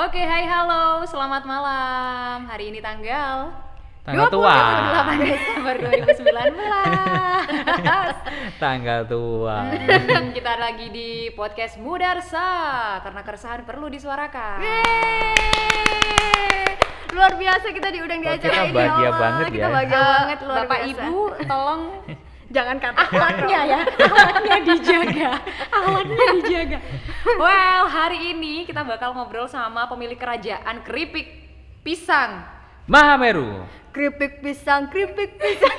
Oke, hai halo, selamat malam. Hari ini tanggal Tanggal tua. 28 Desember 2019. Tanggal tua. Hmm, Kita lagi di podcast Mudarsa karena keresahan perlu disuarakan. Yeay! Luar biasa kita diundang di acara kita ini. bahagia Allah. banget kita ya. bahagia Eh, banget luar Bapak biasa. Ibu, tolong jangan kata akhlaknya ya, akhlaknya dijaga, akhlaknya dijaga. Well, hari ini kita bakal ngobrol sama pemilik kerajaan keripik pisang. Mahameru. keripik pisang, keripik pisang.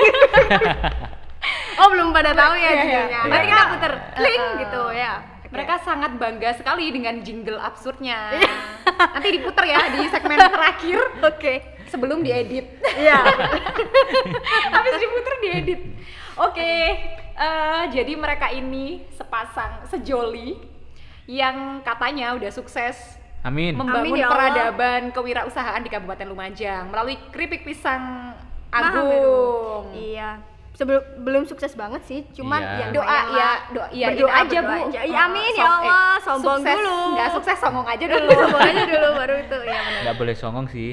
oh, belum pada tahu ya Iya, iya. judulnya. Iya. Nanti kita puter link eh. gitu ya. Mereka sangat bangga sekali dengan jingle absurdnya. Nanti diputer ya di segmen terakhir Oke. sebelum diedit. Iya. Habis diputer diedit. Oke, eh, jadi mereka ini sepasang sejoli yang katanya udah sukses Amin. membangun Amin ya peradaban kewirausahaan di Kabupaten Lumajang melalui keripik pisang Mahameru. agung. Iya. Sebelum belum sukses banget sih, cuman Iya. ya Doa ya, doa iya Berdoa aja berdoa Bu. aja. Ya, amin ya Allah, sombong sukses, dulu. Nggak sukses songong aja dulu. Sombong aja dulu baru itu ya benar. Nggak boleh songong sih.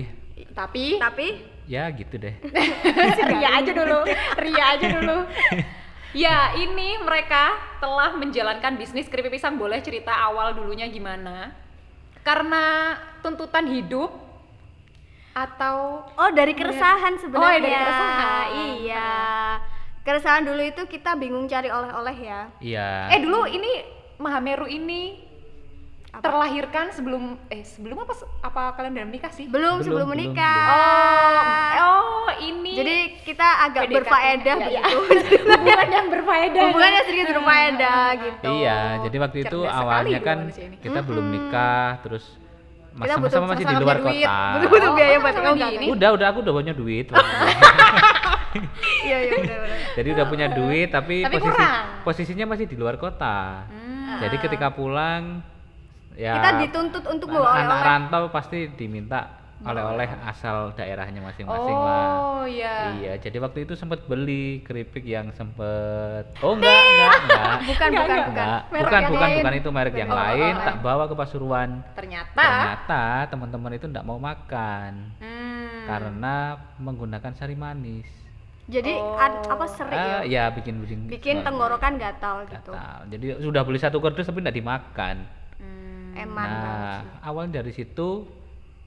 Tapi Tapi Ya gitu deh. ria aja dulu, ria aja dulu. Ya, ini mereka telah menjalankan bisnis keripik pisang. Boleh cerita awal dulunya gimana? Karena tuntutan hidup atau Oh dari keresahan sebenarnya. Oh, dari keresahan. Iya. Keresahan dulu itu kita bingung cari oleh-oleh ya. Iya. eh dulu ini Mahameru ini Apa? terlahirkan sebelum eh sebelum apa apa kalian udah menikah sih? Belum, Belum, sebelum belum, menikah. Oh, oh ini Jadi kita agak PDKT. berfaedah Ya, ya. begitu. hubungan yang berfaedah. Hubungannya sedikit berfaedah gitu. Iya, jadi waktu itu Cerdas sekali awalnya kan kita belum nikah, terus Kita mas- butuh sama-sama masih di luar duit. kota. Butuh-butuh Oh, biaya oh, buat nggak? ini. Udah, udah aku udah punya duit. Iya, iya jadi udah punya duit tapi, Tapi posisi kurang. posisinya masih di luar kota. Hmm. Jadi ketika pulang ya Kita dituntut untuk anak, bawa anak oleh-oleh. rantau pasti diminta oleh-oleh asal daerahnya masing-masing lah. Oh iya. Iya, jadi waktu itu sempat beli keripik yang sempet Oh enggak, enggak, enggak. Bukan, Enggak, bukan, enggak. bukan. Enggak, Merek bukan, yang bukan, lain. bukan itu merek yang Oh, oh, lain. oh, Tak oh. bawa ke Pasuruan. Ternyata. Ternyata teman-teman itu enggak mau makan Hmm. karena menggunakan sari manis. Jadi Oh. ad- apa seri Ah, ya? ya bikin bikin Bikin tenggorokan gatal gitu. gatal. Jadi sudah beli satu kardus tapi enggak dimakan. Emang Nah, awal dari situ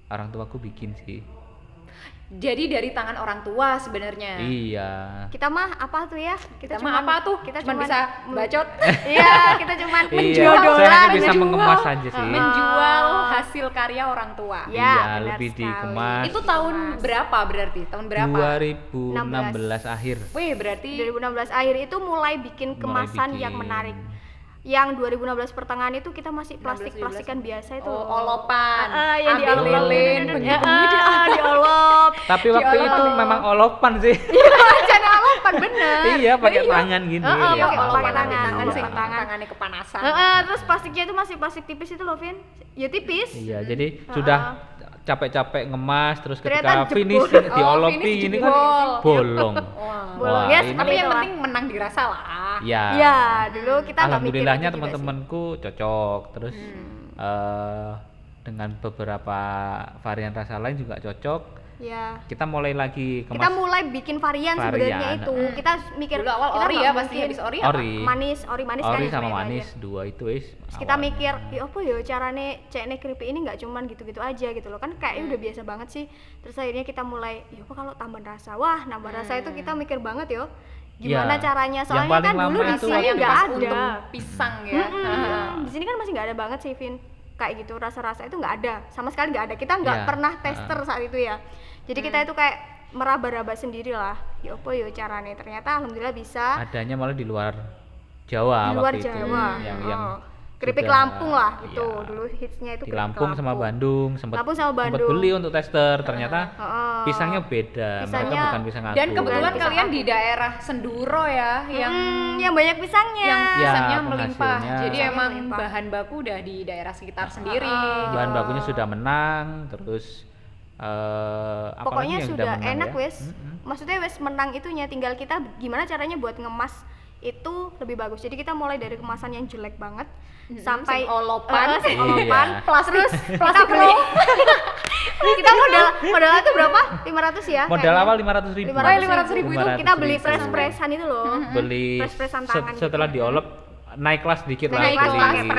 orang tuaku bikin sih. Jadi dari tangan orang tua sebenarnya. Iya. Kita mah apa tuh ya? Kita cuman- mah apa tuh? Kita cuman bisa bacot. Iya, kita cuman Iya, menjual saya dolar, hanya bisa menjual. mengemas aja sih. Menjual hasil karya orang tua. Ya, Iya, benar lebih sekali. dikemas. Itu tahun berapa berarti? Tahun berapa? 2016 akhir. Wih, berarti 2016 akhir itu mulai bikin Mulai kemasan yang bikin. menarik. Yang 2016 pertengahan itu kita masih 16, plastik-plastikan biasa itu. oh, olopan. Yang Ambil diolop. lilin, Ya, bunyi-bunyi. ah, diolop. Tapi waktu itu memang olopan sih. Jadi olopan bener. iya, pakai Iya. tangan gini. Ah, ah, ya, pakai- olopan. pakai tangan, tangan, pakai sing- tangan. tangannya kepanasan. Heeh, terus plastiknya itu masih plastik tipis itu loh, Vin. Ya tipis. Iya, jadi sudah capek-capek ngemas terus Ternyata ketika jebol. finishing Oh, diolopi finish ini kan bolong. Wah. Bolong. Ya, ini Tapi yang penting menang dirasa lah. ya. Iya, dulu kita Alhamdulillahnya teman-temanku cocok. Terus Hmm. eh, dengan beberapa varian rasa lain juga cocok. Ya. Kita mulai lagi kemas Kita mulai bikin varian, sebenarnya Varian, itu. heeh. Kita mikir Dulu awal kita ori ya pasti habis ori apa? ori. Manis, ori manis kan ori ya, sama semuanya manis aja. dua itu wis. Terus kita awalnya. mikir, ya apa ya carane cekne keripik ini nggak cuman gitu-gitu aja gitu loh kan kayaknya udah biasa banget sih terus akhirnya kita mulai ya apa kalau tambah rasa wah nambah rasa itu kita mikir banget yo gimana Iya. caranya soalnya kan dulu di sini nggak ada pisang ya. Mm-mm. di sini kan masih nggak ada banget sih Vin kayak gitu rasa-rasa itu nggak ada sama sekali nggak ada kita nggak Iya. pernah tester saat itu ya jadi kita Hmm. itu kayak meraba-raba sendiri lah ya apa ya caranya ternyata alhamdulillah bisa adanya malah di luar Jawa di luar waktu itu. Jawa yang Oh. yang keripik sudah- Lampung lah itu iya. dulu hitsnya itu di keripik Lampung sama Bandung sempat Lampung sama sempat Bandung. beli untuk tester ternyata Heeh. pisangnya beda mereka Pisangnya- bukan pisang Dan kebetulan Pisang kalian agung. di daerah Senduro ya, yang Hmm, yang banyak pisangnya yang Ya, pisangnya melimpah. penghasilnya. Jadi Pisangnya emang melimpah. bahan baku udah di daerah sekitar sendiri. Ah. bahan bakunya sudah menang terus eh apalagi pokoknya yang sudah menang enak ya? wes Mm-mm. maksudnya wes menang itunya tinggal kita gimana caranya buat ngemas itu lebih bagus. Jadi kita mulai dari kemasan yang jelek banget Mm-mm, sampai sing olopan. Eh, sing Iya. olopan. Plastik, Terus plastik kita beli kita modal modalnya tuh berapa? 500 ya? Modal kayaknya. awal 500 ribu. 500 Oh, iya, 500 ribu itu kita beli 500.000. press-pressan itu loh. Beli Press-pressan se- tangan setelah gitu. diolep naik kelas dikit lah Naik kelas, beli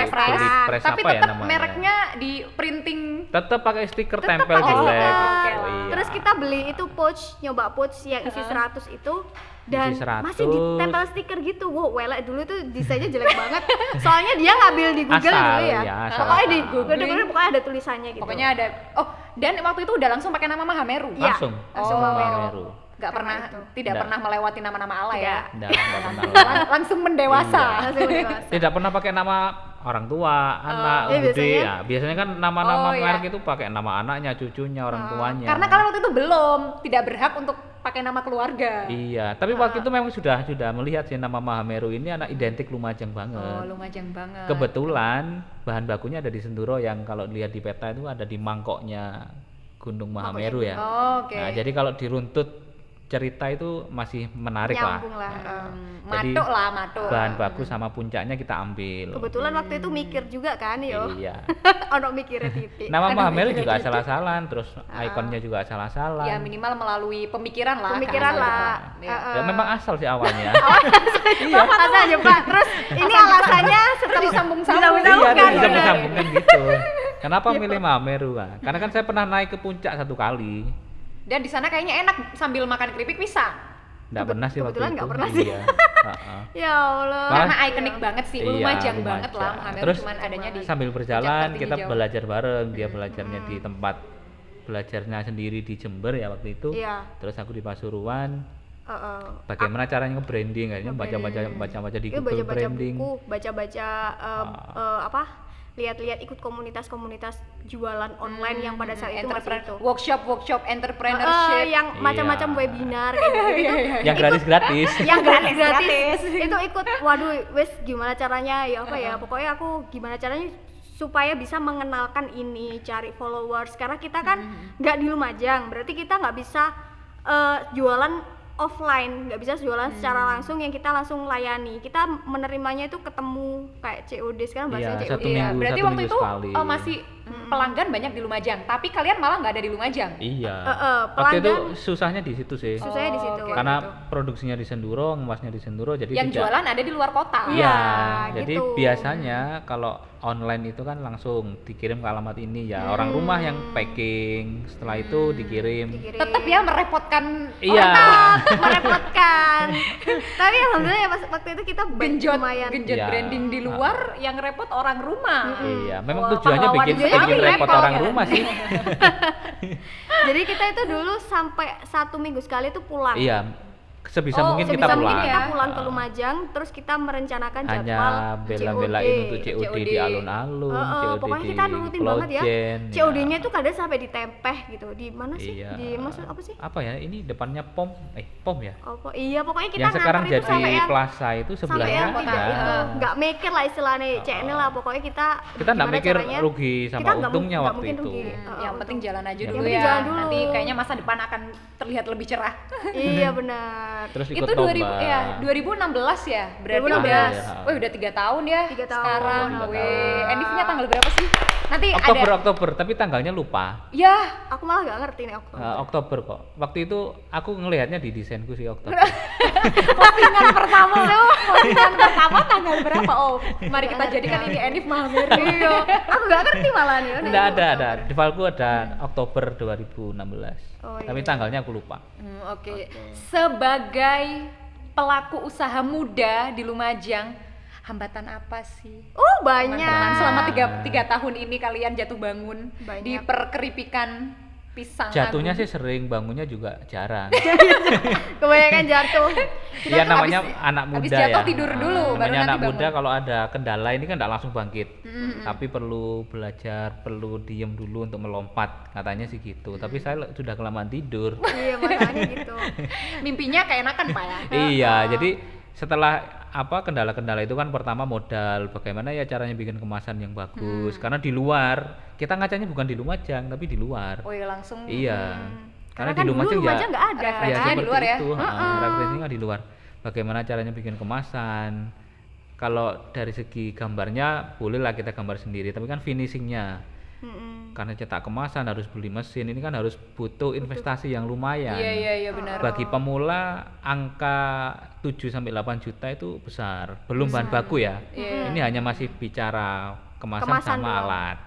press Tapi apa ya tetap namanya. mereknya di printing Tetap pakai stiker Tetep tempel pakai jelek. stiker. Oke gitu, lah. iya. Terus kita beli itu pouch, nyoba pouch yang isi 100 itu dan Isi 100. masih ditempel stiker gitu. Wow, welek dulu tuh desainnya jelek banget. Soalnya dia ngambil di Google Asal, dulu ya. ya, asal, pokoknya di asal. Google, Google pokoknya ada tulisannya gitu. pokoknya ada oh dan waktu itu udah langsung pakai nama Mahameru Iya. langsung. langsung Oh. Mameru. Nggak pernah itu. tidak Nggak. pernah melewati nama-nama Allah ya Tidak. Nggak, nggak pernah. Lang- langsung mendewasa Iya. Langsung dewasa. Tidak pernah pakai nama orang tua, anak, Iya, bude. biasanya. Ya, biasanya kan nama-nama Oh, iya. merek itu pakai nama anaknya, cucunya, orang tuanya. karena kalian waktu itu belum tidak berhak untuk pakai nama keluarga Iya, tapi waktu itu memang sudah sudah melihat sih nama Mahameru ini anak identik Lumajang banget. oh lumajang banget Kebetulan bahan bakunya ada di Senduro yang kalau dilihat di peta itu ada di mangkoknya Gunung Mahameru ya. Oh, oke Nah, jadi kalau diruntut cerita itu masih menarik Nyambung lah. lah. Hmm, Jadi, matuk lah matuk Bahan baku sama puncaknya kita ambil. Kebetulan waktu itu mikir juga kan yo. Iya. Ono mikirnya titik. Nama mikirnya juga asal-asalan, terus ikonnya juga asal-asalan. ya minimal melalui pemikiran lah Pemikiran kehasil lah. Iya. Eh, Ya, memang asal sih awalnya. Iya, asal aja Pak. Terus ini alasannya setelah disambung-sambung. iya, disambung-sambungkan, gitu. Kenapa milih Mahameru? Kak? Karena kan saya pernah naik ke puncak satu kali. Dan di sana kayaknya enak sambil makan keripik pisang Nggak pernah sih waktu kebetulan itu. nggak pernah sih. Iya. Ya Allah. Karena ikonik banget sih Iya, lumajang banget lah Terus cuman adanya di sambil berjalan kita Jawa. belajar bareng dia belajarnya di tempat belajarnya sendiri di Jember ya waktu itu Iya. terus aku di Pasuruan Eh, eh. bagaimana caranya nge-branding kayaknya baca-baca baca-baca di Itu Google baca-baca branding buku, baca-baca Ah. eh, apa? Lihat-lihat ikut komunitas-komunitas jualan online yang pada saat itu masih Entrepreneur- itu. workshop workshop entrepreneurship. Yang macam-macam Iya. webinar kayak gitu. Iya, iya, yang gratis-gratis yang gratis Gratis. gratis. Itu ikut. Waduh wes gimana caranya? Ya apa ya? Pokoknya aku gimana caranya supaya bisa mengenalkan ini cari followers. Karena kita kan nggak di Lumajang. Berarti kita nggak bisa eh, jualan offline nggak bisa jualan secara langsung yang kita langsung layani kita menerimanya itu ketemu kayak COD sekarang bahasanya Iya, COD satu ya. minggu. berarti satu waktu minggu itu sekali. oh, masih pelanggan banyak di Lumajang tapi kalian malah nggak ada di Lumajang iya Eh, eh, waktu itu pelanggan- susahnya di situ sih susahnya di situ oke. waktu karena itu. produksinya di Senduro ngemasnya di Senduro jadi yang tidak jualan ada di luar kota Iya. Jadi gitu. biasanya kalau online itu kan langsung dikirim ke alamat ini ya orang rumah yang packing, setelah itu dikirim. Dikirim. tetap ya merepotkan Iya, Tetap merepotkan tapi alhamdulillah ya pas waktu itu kita genjot lumayan genjot Iya. branding di luar yang repot orang rumah iya. Memang Wah, tujuannya bikin bikin repot orang ya. rumah sih. jadi kita itu dulu sampai satu minggu sekali itu pulang iya, sebisa Oh, mungkin sebisa kita mungkin pulang. kita pulang ke. Lumajang terus kita merencanakan Hanya jadwal bela-belain untuk COD, COD. di alun-alun, Heeh, COD pokoknya di kita nurutin banget ya COD-nya tuh kadang sampai ditempeh gitu di mana sih Iya. di maksud apa sih Apa ya? Ini depannya pom, eh pom ya? apa iya pokoknya kita yang sekarang itu jadi sampai yang plaza itu sampai sebelahnya yang tidak ada. itu nggak mikir lah istilahnya CNL lah pokoknya kita Kita nggak mikir caranya, rugi sama kita nggak untungnya nggak waktu mungkin itu. rugi. Hmm, yang penting jalan aja Yang dulu penting ya jalan dulu. nanti kayaknya masa depan akan terlihat lebih cerah iya benar Terus ikut itu 2000 lomba. ya 2016 ya berarti 2016. udah Iya. wah udah tiga tahun ya Tiga tahun. sekarang weh. Enif-nya tanggal berapa sih nanti Oktober ada Oktober tapi tanggalnya lupa. ya aku malah nggak ngerti nih Oktober Eh, Oktober kok. Waktu itu aku ngelihatnya di desainku sih Oktober. postingan pertama postingan pertama tanggal berapa oh mari kita jadikan ini Enif Mahameru iya aku nggak ngerti malah nih udah. Enggak ada ada. Di Valku ada Oktober 2016. Oh, Tapi iya. tanggalnya aku lupa. Hmm, Oke. Sebagai pelaku usaha muda di Lumajang, hambatan apa sih? oh banyak selama tiga, tiga tahun ini kalian jatuh bangun Banyak. di perkeripikan pisang. Jatuhnya agung. sih sering, bangunnya juga jarang. kebanyakan jatuh Iya namanya habis- anak muda habis jatuh ya. tidur dulu, Ah, baru namanya nanti anak bangun. muda kalau ada kendala ini kan tidak langsung bangkit. Mm-mm. Tapi perlu belajar, perlu diem dulu untuk melompat. Katanya sih gitu. Tapi saya sudah kelamaan tidur. iya makanya gitu Mimpinya keenakan Pak ya. iya, jadi setelah apa kendala-kendala itu kan pertama modal, bagaimana ya caranya bikin kemasan yang bagus. Karena di luar kita ngacanya bukan di Lumajang tapi di luar. Oh iya langsung. Iya. karena Karena, kan di dulu Lumajang ya Lumajang nggak ada ya Referensinya di luar ya? itu, ha, referensinya di luar. bagaimana caranya bikin kemasan. Kalau dari segi gambarnya bolehlah kita gambar sendiri, tapi kan finishingnya Mm-mm. karena cetak kemasan harus beli mesin ini kan harus butuh investasi yang lumayan. Iya iya iya benar. Bagi pemula angka 7 sampai 8 juta itu besar. Belum bahan baku ya. Iya. Ini hanya masih bicara kemasan, Kemasan sama doang. alat.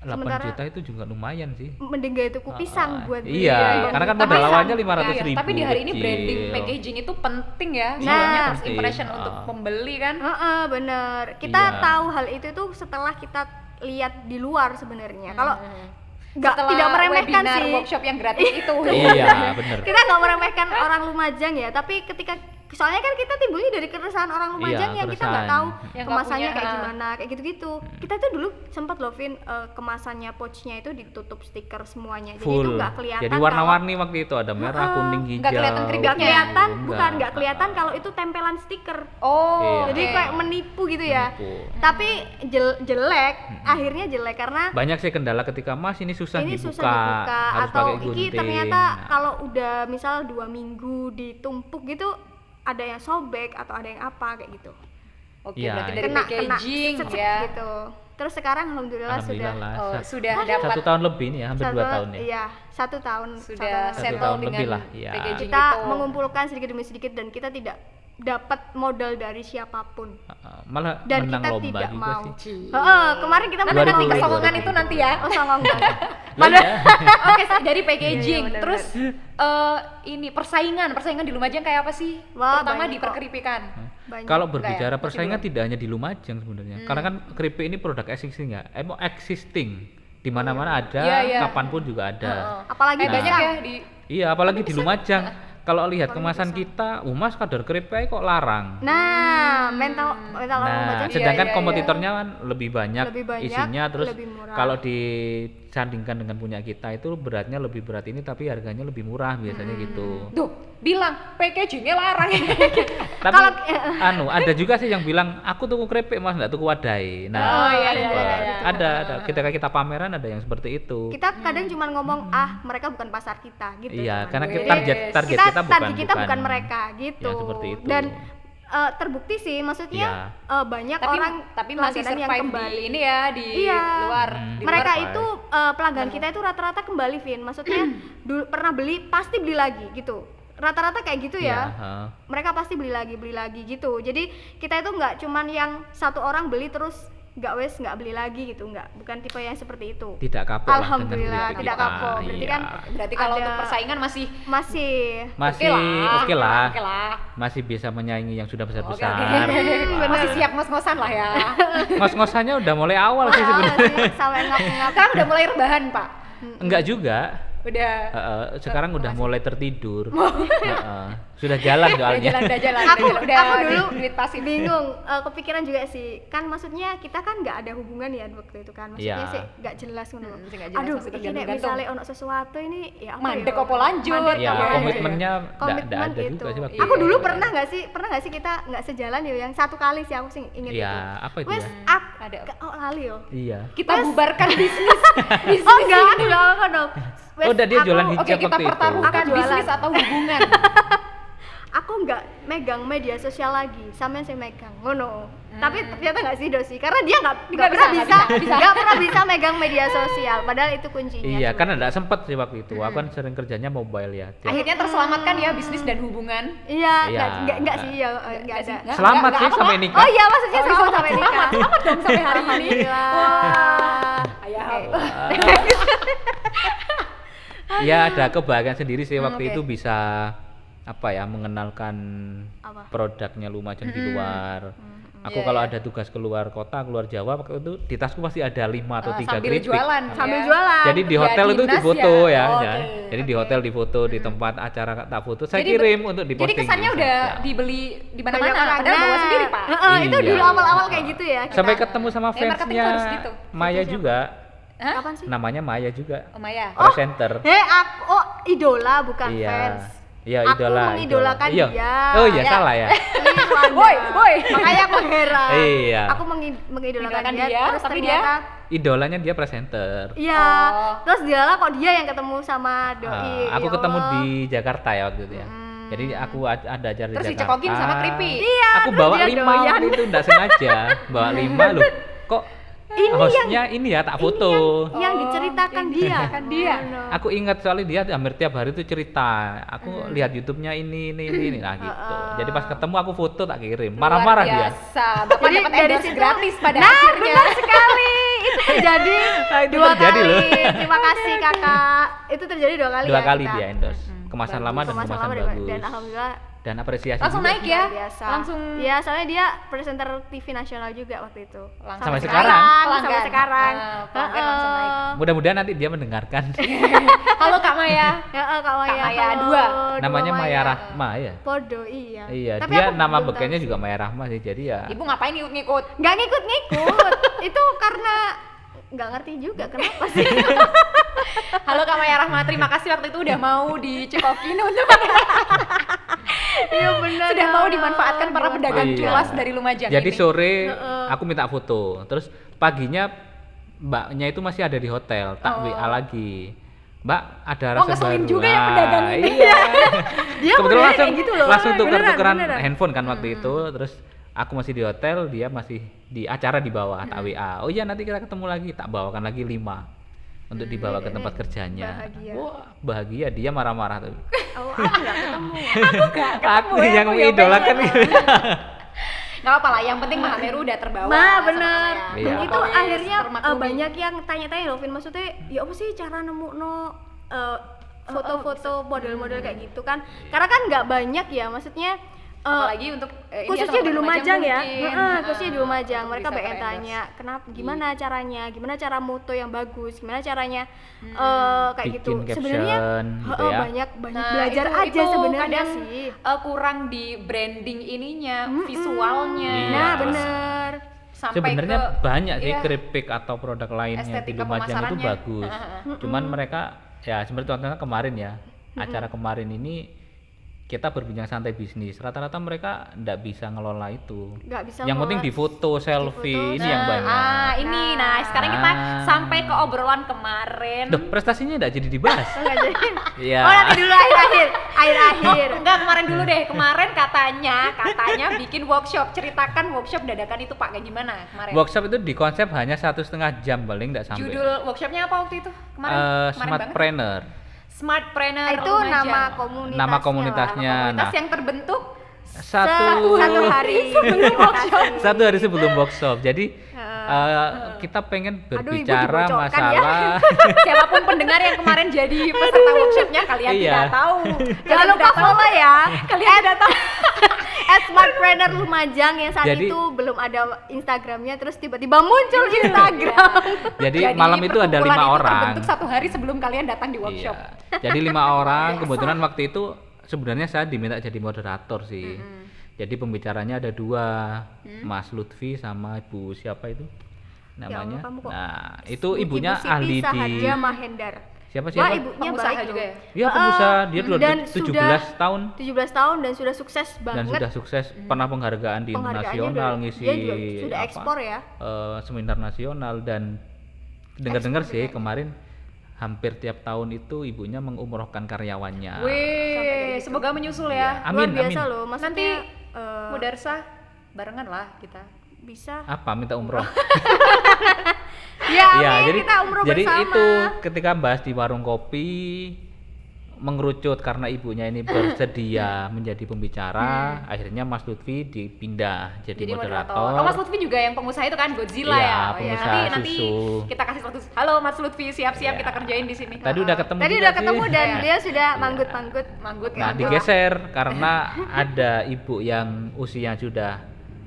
8 Sementara- juta itu juga lumayan sih. mending gak itu pisang Ah, buat iya, beli. karena kan modal awalnya 500 iya, ribu. Tapi di hari ini branding kecil. packaging itu penting ya. Nah, Soalnya first impression untuk Ah. pembeli kan. Heeh, bener. Kita Iya. tahu hal itu tuh setelah kita lihat di luar sebenarnya. Kalau Hmm. nggak Setelah tidak meremehkan webinar, sih. workshop yang gratis itu. Iya, bener. Kita nggak meremehkan orang Lumajang ya, tapi ketika soalnya kan kita timbulnya dari keresahan orang Lumajang Iya, yang kita nggak tahu. Yang kemasannya kayak ah. gimana, kayak gitu-gitu. Kita tuh dulu sempat loh Vin eh, kemasannya pouchnya itu ditutup stiker semuanya, jadi itu Full. nggak kelihatan. Jadi kalau- warna-warni waktu itu ada merah, Heeh. kuning, hijau. Nggak kelihatan nggak kelihatan, Enggak. bukan nggak kelihatan kalau itu tempelan stiker. Oh. Iya. Jadi kayak menipu gitu ya. Menipu. Tapi jel- jelek, akhirnya jelek karena Banyak sih kendala ketika Mas ini susah ini dibuka, susah dibuka harus atau pakai iki ternyata Nah, kalau udah misal dua minggu ditumpuk gitu ada yang sobek atau ada yang apa kayak gitu. Oke, Iya, berarti iya. dari kena kena packaging secek ya. gitu. Terus sekarang alhamdulillah, alhamdulillah sudah lah. Oh, Sa- sudah dapat satu tahun lebih nih ya, hampir satu dua tahun ya. iya satu tahun sudah satu Satu settle tahun dengan lebih lah, packaging kita itu. mengumpulkan sedikit demi sedikit dan kita tidak dapat modal dari siapa pun Uh, malah dan menang kita lomba tidak juga mau. sih. Heeh, kemarin kita Nanti menang nanti kesongongan 2000. itu nanti ya. Oh songong. Lah, iya. Oke, dari packaging. Iya, iya, Terus eh, ini persaingan, persaingan di Lumajang kayak apa sih? Wah, Terutama banyak di perkeripikan. Banyak. Kalau berbicara ya? Persaingan tidak hanya di Lumajang sebenarnya. Karena kan keripik ini produk existing ya. Eh, mau existing. Di mana-mana ada, Iya, iya. kapan pun juga ada. Heeh. Apalagi Eh, banyak ya di Iya, apalagi di Lumajang. Kalau lihat kemasan kita, uh mas kadar keripik kok larang. Nah, mental mental Nah, Iya, sedangkan iya, iya. kompetitornya kan lebih banyak, Lebih banyak, isinya terus lebih murah. Kalau disandingkan dengan punya kita itu beratnya lebih berat ini tapi harganya lebih murah biasanya Hmm. gitu. Duh, bilang packagingnya larang. Tapi Kalau- anu ada juga sih yang bilang aku tuku keripik mas nggak tuku wadai. Nah, Oh, iya, iya, iya, iya. ada ada ketika kita pameran ada yang seperti itu. kita kadang cuma ngomong ah mereka bukan pasar kita gitu. iya, cuman. karena kita target target kita, kita, bukan target kita bukan, mereka gitu. Ya, seperti itu. Dan eh, terbukti sih maksudnya Iya. eh, banyak tapi orang tapi masih yang kembali. di ini ya di Iya. luar. Hmm. Di mereka luar. itu eh, pelanggan kita itu rata-rata kembali Vin. Maksudnya dulu pernah beli pasti beli lagi gitu. Rata-rata kayak gitu ya. heeh. Mereka pasti beli lagi, beli lagi gitu. Jadi kita itu nggak cuman yang satu orang beli terus nggak wes nggak beli lagi gitu nggak bukan tipe yang seperti itu tidak kapok lah Alhamdulillah, keripik tidak kapok. Berarti Iya. kan berarti kalau ada- untuk persaingan masih masih masih lah, oke lah, oke lah. masih bisa menyaingi yang sudah besar Oke, besar. oke. masih siap ngos-ngosan lah ya. Ngos-ngosannya udah mulai awal sih sebenarnya. sampai ngap-ngap Sekarang udah mulai rebahan, Pak. Enggak juga. Udah Heeh, sekarang udah mulai tertidur. Heeh, sudah jalan udah soalnya. jalan, udah jalan. aku udah, udah aku dulu duit pasif. bingung eh, kepikiran juga sih kan maksudnya kita kan nggak ada hubungan ya waktu itu kan maksudnya Iya. sih nggak jelas ngono Hmm, jelas, aduh masih ini nek misalnya ono sesuatu ini ya apa Mandek ya? opo lanjut. Mandek Ya, lanjut. komitmennya enggak komitmen ada itu juga sih waktu aku dulu pernah nggak sih pernah nggak sih kita nggak sejalan ya yang satu kali sih aku sih inget Iya, itu apa itu wes ya? ak Ada. oh lali yo Iya. Kita bubarkan bisnis. bisnis oh enggak aku enggak dong Wes, Oh, udah dia aku- jualan Oke, hijab kita waktu itu. pertaruhkan bisnis atau hubungan. aku nggak megang media sosial lagi sama yang saya megang ngono tapi ternyata nggak sih dosi karena dia nggak nggak Nggak pernah bisa, bisa nggak bisa, nggak pernah bisa megang media sosial padahal itu kuncinya Iya, sebenarnya. karena enggak sempet sih waktu itu. Aku kan sering kerjanya mobile ya. Tiap- Akhirnya terselamatkan ya bisnis dan hubungan. iya Iya. nggak nggak nggak sih ya nggak ada Nggak, Selamat nggak, sih sampai nikah. oh iya maksudnya Oh, selamat sampai nikah Selamat dong sampai hari ini. Alhamdulillah Ayah. ya ada kebahagiaan sendiri sih Hmm, waktu oke. itu bisa apa ya mengenalkan Apa? produknya Lumajang di luar. Aku Iya, kalau iya. ada tugas keluar kota, keluar Jawa waktu itu di tasku pasti ada lima atau Eh, tiga sambil keripik. jualan. sambil ya. jualan Jadi di Ya, hotel itu dinas difoto ya. ya, Oh, ya. oke, Jadi di oke. hotel difoto, di tempat acara tak foto. Saya Jadi kirim untuk Jadi diposting. kesannya di udah Instagram. dibeli di mana-mana, padahal bawa Nah, sendiri, Pak. heeh, itu Iya. dulu awal-awal kayak gitu ya kita. Sampai ketemu sama fansnya gitu. Maya juga. Hah? kapan sih Namanya Maya juga. Oh, Maya. Presenter. Heh, aku oh idola bukan iya. fans. Iya, Aku idola. mengidolakan idola. dia. Iya. Oh iya, Ya. salah ya. Woi, woi. Makanya aku heran. Iya. Aku mengi- mengidolakan dia, dia, terus tapi ternyata Idolanya dia presenter. iya. Oh. Terus dia lah kok dia yang ketemu sama doi. Ah, aku ya ketemu Allah. di Jakarta ya waktu itu ya. Hmm. Jadi aku ada acara di Terus Jakarta. dicekokin sama Kripi. Iya, Aku terus bawa dia lima doyan. itu enggak sengaja. Bawa lima loh. Kok Ini hostnya ini ya tak foto. yang diceritakan dia Kan dia. Oh, no. Aku ingat soalnya dia hampir tiap hari tuh cerita. Aku Hmm. lihat YouTube-nya ini ini ini, ini. nah gitu. Uh-uh. Jadi pas ketemu aku foto tak kirim. Marah-marah dia. biasa. Bapak Jadi dapat dari endorse situ- gratis pada nah akhirnya. benar sekali itu terjadi Nah, itu dua terjadi kali loh. terima kasih kakak itu terjadi dua kali Dua ya kali kita. dia endorse. Kemasan Bagus. lama dan Kemasan kemasan lama dan- bagus. dan alhamdulillah Dan apresiasi Langsung juga. naik ya. luar biasa Langsung ya soalnya dia presenter TV nasional juga waktu itu Langsung Sampai naik. sekarang. sampai sekarang langsung naik. Heeh. Mudah-mudahan nanti dia mendengarkan. Halo Kak Maya. Ya, eh, Kak Maya. Kak Maya halo, dua. dua Namanya Maya Maya. Rahma ya. Podo iya. Iya, Tapi dia nama bekennya juga. Maya Rahma sih. Jadi ya Ibu ngapain ngikut-ngikut? Nggak ngikut-ngikut. itu karena nggak ngerti juga kenapa sih. Halo Kak Maya Rahma, terima kasih waktu itu udah mau dicekokin untuk Iya benar. sudah mau dimanfaatkan para pedagang Iya. culas dari Lumajang Jadi ini. sore Heeh. aku minta foto. Terus paginya mbaknya itu masih ada di hotel, tak Oh. WA lagi. Mbak ada Oh, rasa ngeselin baru. juga ya Ah, pedagang ini. Iya. Dia Kebetulan langsung gitu loh. langsung beneran. handphone kan waktu itu. Terus aku masih di hotel, dia masih di acara di bawah, tak WA. Oh iya nanti kita ketemu lagi, tak bawakan lagi lima untuk dibawa ke tempat kerjanya. bahagia. Wah, bahagia dia marah-marah tuh. Oh, aku nggak ketemu. Aku gak Aku ketemu ya, yang aku ya mengidolakan pengen. gitu. Nggak apa-apa lah, yang penting Mahameru udah terbawa. Nah bener. Iya. Itu Pokoknya akhirnya eh, banyak yang tanya-tanya loh, Vin. Maksudnya, ya apa sih cara nemu no eh, foto-foto model-model kayak gitu kan? Karena kan nggak banyak ya, maksudnya. Eh, apalagi untuk eh, ini ya, khususnya di Lumajang ya, mungkin. Heeh, khususnya di Lumajang. Mereka banyak tanya, kenapa, gimana caranya, gimana cara moto yang bagus, gimana caranya eh, kayak gitu. Sebenarnya gitu ya. banyak banyak Nah, belajar itu- aja sebenarnya sih. eh, kurang di branding ininya, Mm-mm. visualnya. Iya. Nah bener. Sebenarnya banyak sih iya. keripik atau produk lainnya di Lumajang itu bagus. Cuman mereka ya seperti contohnya kemarin ya, acara kemarin ini kita berbincang santai bisnis. Rata-rata mereka ndak bisa ngelola itu. Nggak bisa yang penting ngelola. difoto, selfie, Difoto, ini yang Nah, banyak. Ah, ini. Nah, sekarang kita Ah. sampai ke obrolan kemarin. Duh, prestasinya ndak jadi dibahas. Jadi. Iya. Oh nanti dulu akhir-akhir, Oh, akhir-akhir. enggak kemarin dulu deh. Kemarin katanya, katanya bikin workshop. Ceritakan workshop dadakan itu Pak, kayak gimana kemarin? Workshop itu di konsep hanya satu setengah jam paling ndak sampai. Judul workshopnya apa waktu itu? Kemarin, Eh, kemarin banget. Smartpreneur. Smartpreneur Itu Lumajang. nama komunitasnya. Nama lah. komunitasnya. Komunitas Nah, yang terbentuk satu satu hari sebelum workshop. satu hari sebelum workshop. Jadi eh, kita pengen Aduh, Ibu berbicara dibocorkan ya. masalah siapa pun pendengar yang kemarin jadi peserta workshopnya kalian Iya. tidak tahu. Jangan lupa follow ya. Kalian tidak tahu. At Smartpreneur Lumajang yang saat Jadi- itu belum ada Instagramnya terus tiba-tiba muncul Instagram. jadi, malam itu ada lima itu orang terbentuk satu hari sebelum kalian datang di workshop. Iya. jadi lima orang kebetulan waktu itu sebenarnya saya diminta jadi moderator sih jadi pembicaranya ada dua Mm. Mas Lutfi sama Ibu siapa itu Ya namanya Allah, kamu kok nah itu ibunya Ibu Siti ahli di Saharja Mahendar. Siapa Wah, siapa ibunya Pengusaha baik juga ya? Iya pengusaha dia dua dan 17 sudah tahun 17 tahun dan sudah sukses dan banget. sudah sukses pernah penghargaan di internasional ngisi dia juga sudah apa, ekspor ya. eh, seminar nasional dan dengar-dengar sih juga. kemarin hampir tiap tahun itu ibunya mengumrohkan karyawannya. Wih, semoga menyusul ya. Amin, Luar biasa amin. loh. Maksudnya Nanti eh, Mudarsa barengan lah kita. bisa. Apa minta umroh? Ya, Iya, amin, jadi kita umroh jadi bersama. itu ketika bahas di warung kopi mengerucut karena ibunya ini bersedia menjadi pembicara, akhirnya Mas Lutfi dipindah jadi, Jadi moderator. moderator. Oh, Mas Lutfi juga yang pengusaha itu kan Godzilla Iya, ya. Oh, pengusaha nanti, nanti susu. kita kasih waktu. Halo Mas Lutfi, siap-siap Iya. kita kerjain di sini. Tadi udah ketemu Tadi udah sih. ketemu dan Iya. dia sudah manggut-manggut. Manggut Nah, manggut. digeser karena ada ibu yang usia sudah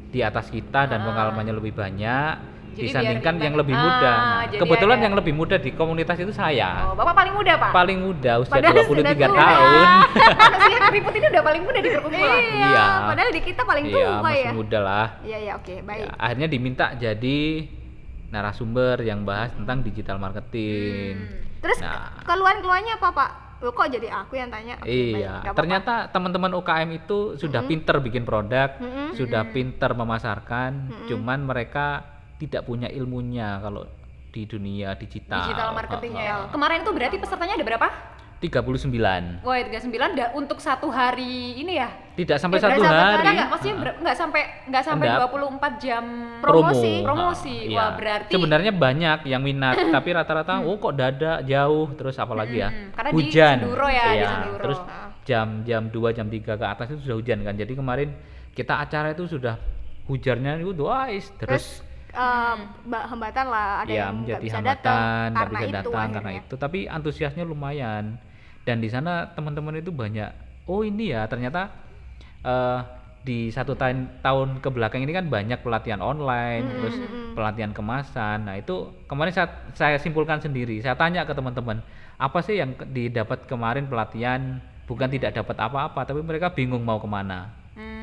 di atas kita dan Ah. pengalamannya lebih banyak Jadi disandingkan yang lebih Ah, muda. Nah, kebetulan ada- yang lebih muda di komunitas itu saya. Oh, Bapak paling muda, Pak. Paling muda usia Padahal 23 sudah tua. tahun. Manusia keriput ini udah paling muda di perkumpulan. Iya, Iya. padahal di kita paling Iya, tua masih ya. muda lah. Iya, iya, oke, baik. Ya, akhirnya diminta jadi narasumber yang bahas tentang digital marketing. Hmm. Terus Nah. keluhan-keluhannya apa, Pak? Loh, kok jadi aku yang tanya? Baik, Iya, apa-apa. ternyata teman-teman UKM itu sudah pinter bikin produk, Mm-mm. sudah pinter memasarkan, Mm-mm. cuman mereka tidak punya ilmunya kalau di dunia digital. Digital marketingnya ya. Kemarin itu berarti pesertanya ada berapa? 39. Wah, 39 da, untuk satu hari ini ya? Tidak sampai Tidak satu hari. Enggak, enggak, maksudnya ber- enggak sampai enggak sampai Enggak. 24 jam Promosi. Promosi. Ah, Wah, iya. berarti sebenarnya banyak yang minat, tapi rata-rata oh kok dada jauh terus apalagi ya? Hmm, karena di hujan. Senduro ya, di Iya, Senduro. Terus Ah. jam jam 2 jam 3 ke atas itu sudah hujan kan. Jadi kemarin kita acara itu sudah hujannya itu terus terus ba- hambatan lah ada ya yang menjadi bisa hambatan datang karena bisa itu datang karena akhirnya. itu. Tapi antusiasnya lumayan. Dan di sana teman-teman itu banyak oh ini ya ternyata eh, di satu tahun tahun ke belakang ini kan banyak pelatihan online terus pelatihan kemasan. Nah itu kemarin saya, saya simpulkan sendiri saya tanya ke teman-teman apa sih yang didapat kemarin pelatihan? Bukan tidak dapat apa-apa tapi mereka bingung mau ke mana. Hmm,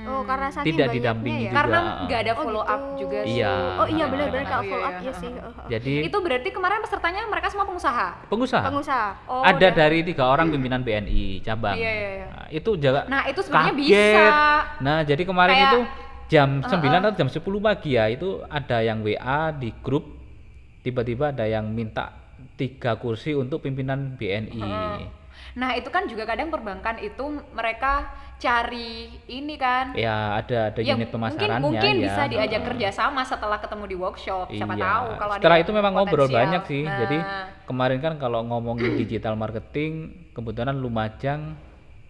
oh karena saking Tidak didampingi ya juga. karena nggak ada Oh, follow up gitu. juga sih. Iya. oh iya benar-benar kalau Iya, follow up iya, ya sih Oh, oh. jadi Itu berarti kemarin pesertanya mereka semua pengusaha. pengusaha pengusaha Oh, ada dan- dari tiga orang pimpinan BNI cabang. Iya, iya, iya. Nah, itu jaga. Nah, itu sebenarnya kaget. bisa. Nah, jadi kemarin Kayak- itu jam Uh-uh. 9 atau jam 10 pagi ya, itu ada yang WA di grup tiba-tiba ada yang minta tiga kursi untuk pimpinan BNI. Nah, itu kan juga kadang perbankan itu mereka cari ini kan. Ya, ada ada Ya, unit mungkin pemasarannya mungkin ya. bisa diajak Uh-uh. kerjasama setelah ketemu di workshop. Siapa Iya. tahu kalau Setelah itu memang ngobrol potensial. banyak sih. Nah, Jadi kemarin kan kalau ngomongin digital marketing, kebetulan Lumajang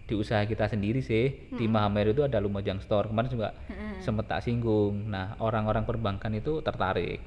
di usaha kita sendiri sih. Di Mahameru itu ada Lumajang Store. Kemarin juga sempat tak singgung. Nah, orang-orang perbankan itu tertarik.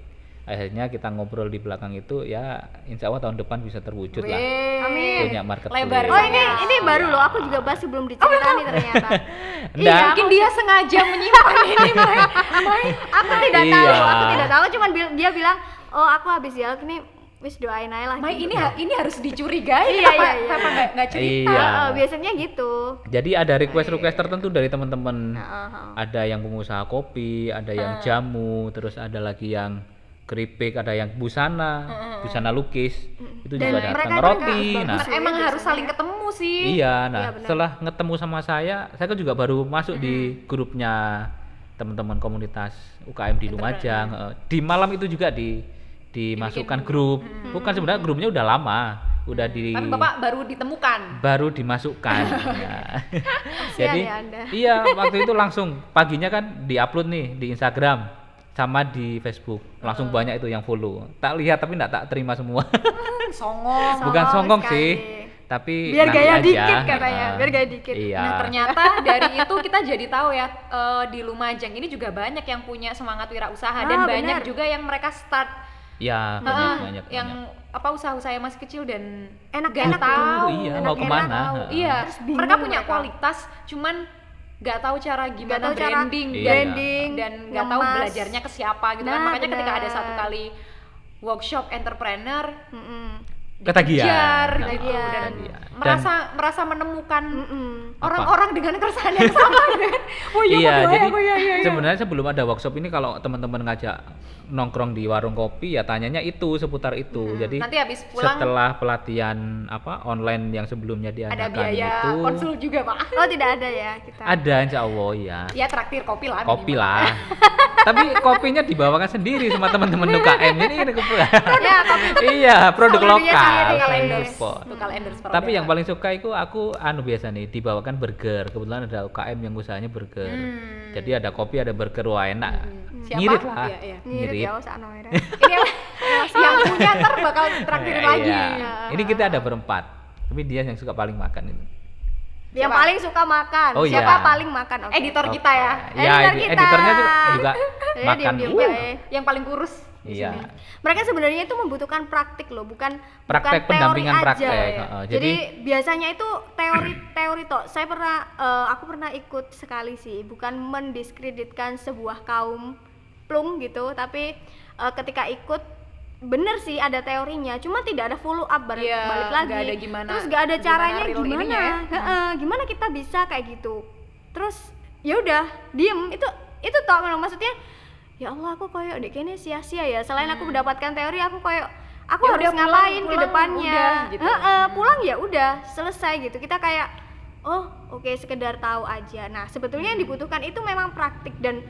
Akhirnya kita ngobrol di belakang itu ya insya Allah tahun depan bisa terwujud lah. Wih, Amin. Punya marketplace. Lebar oh ini ini baru loh aku juga bahas sebelum diceritani ternyata Nggak. iya Mungkin dia sengaja menyimpan ini, Mai. Mai. aku tidak Iya. tahu aku tidak tahu cuman bil- dia bilang oh aku habis dialog ini wis doain aja lah Mai gitu. ini ha- ini harus dicurigai Iya, apa iya, iya. apa nggak nggak cerita. Iya. Heeh, biasanya gitu Jadi ada request-request tertentu dari teman-teman. Heeh, heeh. ada yang pengusaha kopi, ada yang jamu, terus ada lagi yang keripik, ada yang busana, busana lukis, itu Dan juga datang mereka roti. Nah. Emang biasanya. harus saling ketemu sih. iya, nah Iya, benar. setelah ketemu sama saya, saya kan juga baru masuk di grupnya teman-teman komunitas UKM di Lumajang. Eh, Di malam itu juga di dimasukkan grup. Bukan sebenarnya grupnya udah lama, udah di Tapi Bapak baru ditemukan. baru dimasukkan. Nah, Jadi ya Anda. iya waktu itu langsung paginya kan diupload nih di Instagram sama di Facebook langsung banyak itu yang follow. Tak lihat tapi enggak tak terima semua. Songong. Bukan Songong songong sekali. sih, tapi biar gaya aja. dikit katanya Heeh. biar gaya dikit Iya. Nah ternyata dari itu kita jadi tahu ya eh, di Lumajang ini juga banyak yang punya semangat wirausaha dan Ah, banyak juga yang mereka start Ya, banyak banyak. yang banyak. apa usaha-usaha yang masih kecil dan Enak-enak nggak tahu. Iya, enak- mau enak ke mana, tahu. Iya, Terus mereka punya mereka. kualitas, cuman nggak tahu cara gimana tahu cara branding dan branding dan nggak tahu belajarnya ke siapa gitu kan. Nah, Makanya ketika ada satu kali workshop entrepreneur Mm-mm. Ketagihan. dikejar gitu Ketagihan. dan Ketagihan. Dan- merasa merasa menemukan Mm-mm. Orang-orang dengan keresahan yang sama kan. Oh iya, iya, jadi oh, iya, iya, iya. sebenarnya sebelum ada workshop ini kalau teman-teman ngajak nongkrong di warung kopi ya tanyanya itu seputar itu. Jadi Nanti habis pulang setelah pelatihan apa online yang sebelumnya ada diadakan biaya itu. konsul juga pak. Oh tidak ada ya kita ada insya Allah ya ya traktir kopi lah kopi minimal. lah. Tapi kopinya dibawakan sendiri sama teman-teman UKM ini kan ya kopi iya produk Produknya lokal. endorse endorse tapi produk. yang paling suka itu aku anu biasa nih dibawakan burger kebetulan ada UKM yang usahanya burger Hmm. jadi ada kopi ada burger wah enak Siapa? ngirit lah Iya, iya. ngirit ngirit ya usah nomornya ini yang, yang punya ntar bakal traktir Iya, lagi iya. ini kita ada berempat tapi dia yang suka paling makan itu yang Siapa? paling suka makan Oh, siapa iya. paling makan oke. editor kita ya ya Editor edi- kita. editornya juga, juga Ya, makan diam-diam Uh, bae. yang paling kurus iya sini. mereka sebenarnya itu membutuhkan praktik loh bukan Praktek bukan teori pendampingan aja. praktek, ya. heeh. jadi, Jadi- biasanya itu teori teori toh saya pernah eh, aku pernah ikut sekali sih bukan mendiskreditkan sebuah kaum plung gitu tapi eh, ketika ikut bener sih ada teorinya cuma tidak ada follow up balik, Iya, balik lagi nggak ada gimana- terus gak ada gimana caranya gimana ininya ya. Heeh, gimana kita bisa kayak gitu terus ya udah diem itu itu toh memang maksudnya ya Allah aku koyo dek ini sia-sia ya selain aku mendapatkan teori aku koyo aku Hmm. Ya harus udah, pulang- ngapain ke pulang depannya udah, gitu. Heeh, pulang ya udah selesai gitu kita kayak oh oke sekedar tahu aja nah sebetulnya Hmm. yang dibutuhkan itu memang praktik dan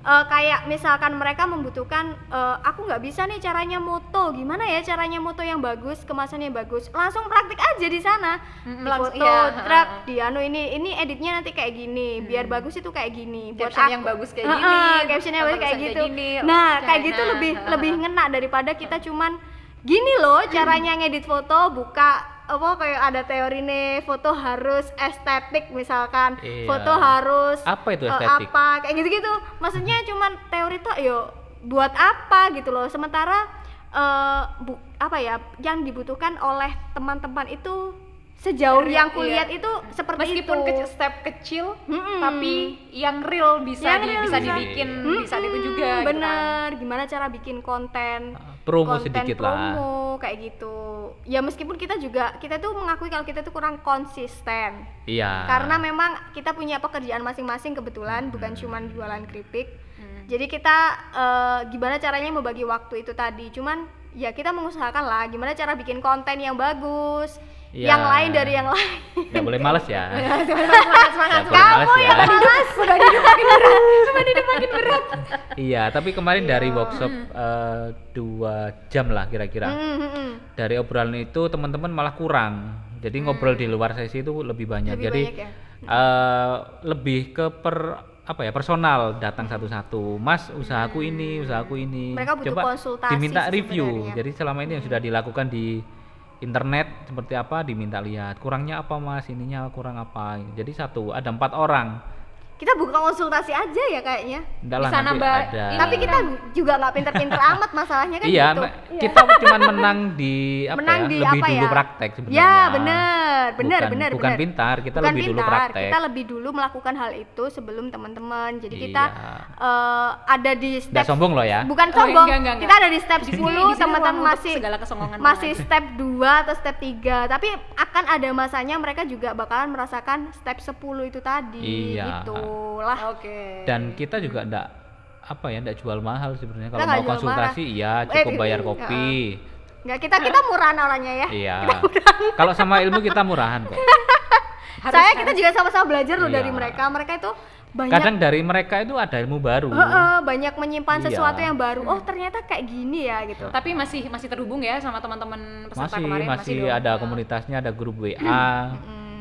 eh, kayak misalkan mereka membutuhkan eh, aku nggak bisa nih caranya moto. Gimana ya caranya moto yang bagus kemasannya bagus? Langsung praktik aja di sana. Mm, langsung- foto iya, truk di anu ini ini editnya nanti kayak gini. Biar bagus itu kayak gini. Buat Caption aku. yang bagus kayak gini, caption yang bagus kayak gitu kayak gini. nah Oh, kayak gitu nah, lebih lebih ngena daripada kita cuman gini loh caranya ngedit foto buka apa kayak ada teori nih foto harus estetik misalkan Iya. foto harus Apa itu eh, estetik? apa kayak gitu-gitu maksudnya cuman teori tuh yo buat apa gitu loh sementara eh, bu- apa ya yang dibutuhkan oleh teman-teman itu sejauh Real, yang iya. kulihat itu seperti Meskipun itu kecil, step kecil, Mm-mm. tapi yang real bisa Yang di- real bisa bisa. dibikin di saat itu juga. gitu kan. bener gimana cara bikin konten promo konten sedikit lah promo kayak gitu ya meskipun kita juga kita tuh mengakui kalau kita tuh kurang konsisten iya karena memang kita punya pekerjaan masing-masing kebetulan bukan cuman jualan keripik Hmm. jadi kita eh, gimana caranya membagi waktu itu tadi cuman ya kita mengusahakan lah gimana cara bikin konten yang bagus Iya. yang lain dari yang lain nggak boleh males ya semangat, semangat, boleh males ya Beban hidup makin berat. Makin berat. iya tapi kemarin Iya. dari workshop eh, dua jam lah kira-kira Mm, mm, mm. dari obrolan itu teman-teman malah kurang jadi ngobrol di luar sesi itu lebih banyak Lebih jadi banyak ya? eh, lebih ke per apa ya personal datang satu-satu mas usahaku ini usahaku ini Mereka butuh coba konsultasi diminta review sebenarnya. jadi selama ini yang sudah dilakukan di internet seperti apa diminta lihat? Kurangnya apa mas? Ininya kurang apa? Jadi satu ada empat orang kita buka konsultasi aja ya kayaknya Enggak lah Bisa nanti nambah ada ini. tapi kita juga nggak pinter-pinter amat masalahnya kan iya gitu me- kita cuma menang di apa menang ya di lebih apa dulu ya? praktek sebenarnya Ya, benar, benar, Bukan- benar, bukan benar. pintar, kita Bukan lebih dulu pintar, praktek. Kita lebih dulu melakukan hal itu sebelum teman-teman. Jadi kita Iya. eh, ada di Nggak step sombong loh ya Bukan Oh, sombong. enggak, enggak, Kita enggak. ada di step Di sini- 10, di sini teman-teman masih segala kesongongan masih step 2 atau step 3. Tapi akan ada masanya mereka juga bakalan merasakan step 10 itu tadi Iya. Gitulah. Oke. dan kita juga enggak apa ya enggak jual mahal sebenarnya kalau mau konsultasi mahal. iya Eh, cukup iya, bayar iya. kopi Enggak kita kita murahan orangnya ya. iya kalau sama ilmu kita murahan kok Harus- Saya kita juga sama-sama belajar loh Iya. dari mereka. Mereka itu banyak kadang dari mereka itu ada ilmu baru Heeh, banyak menyimpan Iya. sesuatu yang baru. Oh, ternyata kayak gini ya gitu. Tapi masih masih terhubung ya sama teman-teman peserta masih kemarin masih dong. ada komunitasnya ada grup WA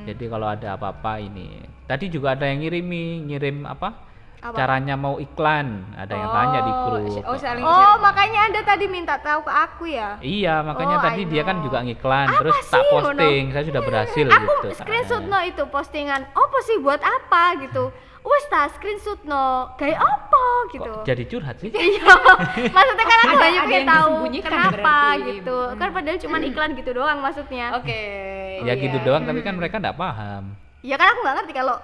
jadi kalau ada apa-apa ini tadi juga ada yang ngirimi ngirim apa, Apa? caranya mau iklan ada yang tanya di grup Oh, saling Oh, makanya Anda tadi minta tahu ke aku ya. Iya, makanya Oh, tadi dia kan juga ngiklan, Apa terus tak sih, posting, saya sudah berhasil aku gitu. screenshot caranya. no itu postingan. Apa sih buat apa gitu? Wes ta screenshot no. Kayak apa gitu. Kok jadi curhat sih? Iya, maksudnya kan aku ada pengen yang tahu kenapa berarti. gitu. Hmm. Kan padahal cuma iklan gitu doang maksudnya. Oke. ya iya. gitu doang, tapi kan mereka nggak paham. Ya kan aku nggak ngerti kalau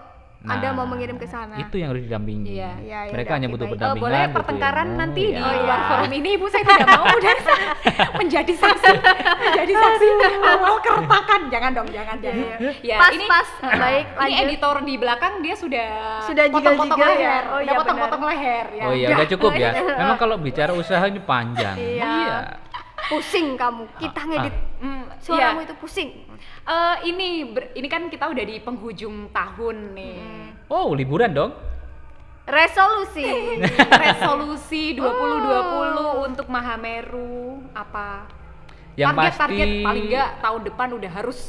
Anda Nah, mau mengirim ke sana. Itu yang harus didampingi. Iya. Iya, ya mereka hanya butuh baik. Pendampingan. boleh butuh pertengkaran ilmu, nanti ya. di Oh, iya. luar forum ini ibu saya tidak mau dan menjadi saksi menjadi saksi awal keretakan jangan dong jangan jangan ya Pas, ini pas. Baik, ini lanjut. editor di belakang dia sudah Sudah potong-potong jigal-jigal ya? leher Oh, udah iya, potong-potong leher ya Oh iya, udah cukup ya. Memang kalau bicara usaha ini panjang. Iya. Pusing kamu. Kita Ah, ngedit Hmm, suaramu iya. itu pusing. Eh, ini ber- ini kan kita udah di penghujung tahun nih Oh, liburan dong. Resolusi. resolusi 2020 untuk Mahameru apa Yang target pasti target paling enggak tahun depan udah harus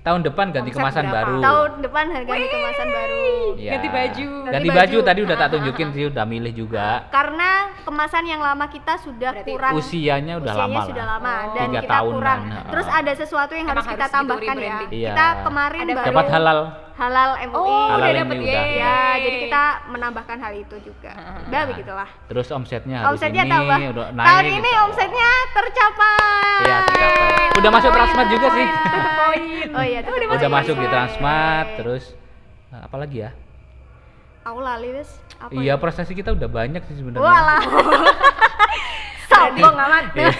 tahun depan ganti Omset kemasan berapa? baru. Tahun depan harga di kemasan baru. Iya. Ganti baju. Ganti, Ganti baju, baju. tadi udah tak tunjukin sih, udah milih juga. Karena kemasan yang lama kita sudah Berarti kurang Usianya udah usianya lama sudah lama Oh. dan Tiga kita tahunan, kurang. Terus ada sesuatu yang Emang harus kita harus gitu tambahkan ya. Iya. Kita kemarin Ada baru Dapat halal. Halal MUI. Oh, Halal udah ini dapet udah. yeay. Ya, jadi kita menambahkan hal itu juga. Udah begitulah. Terus omsetnya harus Omsetnya ini tambah. udah naik. Tahun ini gitu. omsetnya tercapai. Iya, tercapai. Udah masuk Transmart juga sih. Oh iya, Udah poin. masuk di Transmart, terus eh, apa lagi ya? Aku lali wes. Apa Iya, ya? prestasi kita udah banyak sih sebenarnya. Walah. Sombong amat. Iya.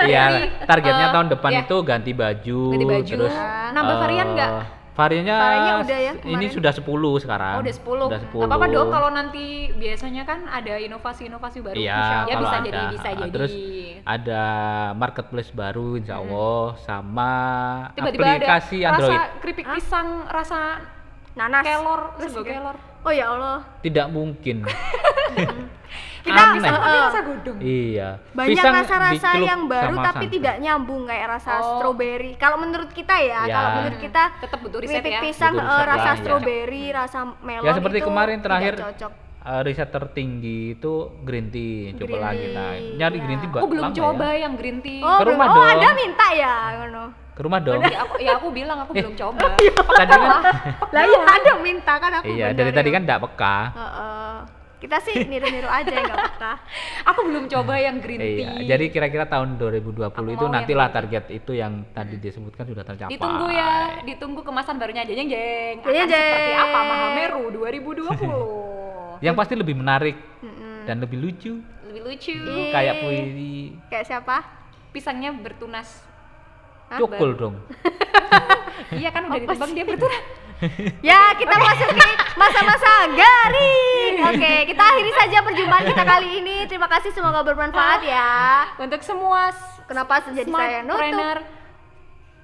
Iya, targetnya eh, tahun depan ya. itu ganti baju, Ganti baju. terus Nambah eh, varian nggak? Variannya, Variannya udah ya, ini sudah 10 sekarang. Oh, udah 10. Udah 10. Gak apa-apa dong kalau nanti biasanya kan ada inovasi-inovasi baru. Iya, ya kalau bisa ada. jadi bisa jadi. Terus ada marketplace baru insya Allah sama Tiba-tiba aplikasi ada Android. rasa keripik pisang rasa nanas kelor kelor oh ya Allah Tidak mungkin. kita Aneh. eh, tapi eh, rasa godong Iya. banyak Pisang rasa-rasa yang baru sama tapi santan. tidak nyambung kayak rasa Oh. strawberry kalau menurut kita ya, Ya. kalau menurut kita tetap butuh riset ya pisang Butuh eh, riset rasa lah, ya. strawberry rasa melon Ya seperti itu kemarin terakhir cocok. eh, riset tertinggi itu green tea. Coba Green lagi nah. Nyari ya. green tea aku belum coba ya. yang green tea oh, Ke belum. rumah oh dong. ada minta ya ngono Ke rumah dong. ya aku ya aku bilang aku belum coba Tadi kan lah iya ada minta kan aku Iya, dari ya. tadi kan enggak peka. Heeh. Kita sih niru-niru aja ya nggak apa aku belum coba yang green tea Iya, jadi kira-kira tahun 2020 Aku itu nantilah yang target itu yang tadi disebutkan sudah tercapai. ditunggu ya ditunggu kemasan barunya aja jeng jeng akan Jeng, jeng. seperti apa Mahameru 2020 Yang pasti lebih menarik Mm-mm. dan lebih lucu. lebih lucu. Kayak puisi kayak siapa pisangnya bertunas? Cukul dong. iya kan udah Apa ditebang dia bertunas Ya, kita masuki masa-masa garing. Oke, kita akhiri saja perjumpaan kita kali ini. Terima kasih, semoga bermanfaat ya. untuk semua Kenapa jadi saya nutup? smartpreneur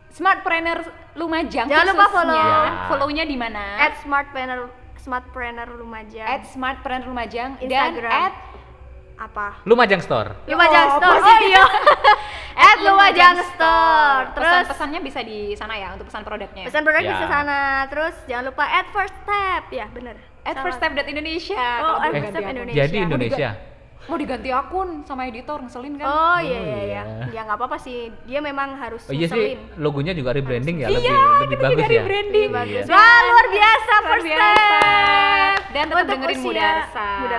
smartpreneur Lumajang Jangan lupa follow. Ya. follownya di mana At smartpreneur smartpreneur Lumajang. at smartpreneur Lumajang dan Instagram. at apa? Lumajang Store. Lumajang Oh, Store. apa Oh iya. At Lumajang Store. Terus pesan-pesannya bisa di sana ya untuk pesan produknya pesan produk Ya. bisa sana. Terus jangan lupa at first step. Ya, bener. at Salah. firststep.indonesia Oh, kalau at first step. Indonesia. Jadi Indonesia. Mau diganti akun sama editor ngeselin kan Oh iya Oh, iya iya. iya. Ya nggak apa-apa sih. Dia memang harus Oh iya sih, ngeselin. logonya juga rebranding ya, Iya, lebih lebih kita bagus juga ya. rebranding. Iya. Bagus. Wah, luar biasa Luar first biasa. step. dan tetap Untuk dengerin usia Mudarsa Muda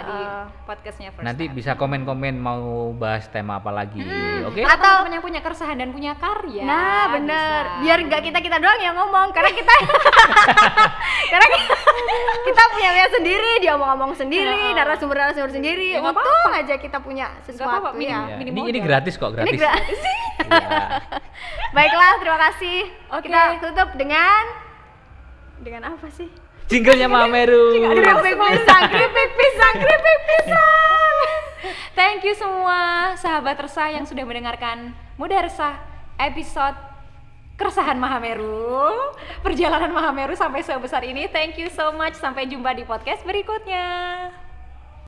di eh, podcastnya First Nanti Step. bisa komen-komen mau bahas tema apa lagi, oke? atau Atau- teman yang punya keresahan dan punya karya Nah, bener. bisa. Biar nggak kita kita doang yang ngomong, karena kita karena kita, punya punya sendiri, dia mau ngomong sendiri, narasumber narasumber sendiri. Ya, nggak Untung aja kita punya sesuatu minim- ya. Iya, minim Ini, ini modal. gratis kok, gratis. Ini gratis. Iya. Baiklah, terima kasih. Oke. Kita tutup dengan dengan apa sih? Jinglenya Mameru. Keripik pisang, keripik pisang, keripik pisang. Thank you semua sahabat resah yang sudah mendengarkan Muda Resah episode Keresahan Mahameru Perjalanan Mahameru sampai sebesar ini Thank you so much Sampai jumpa di podcast berikutnya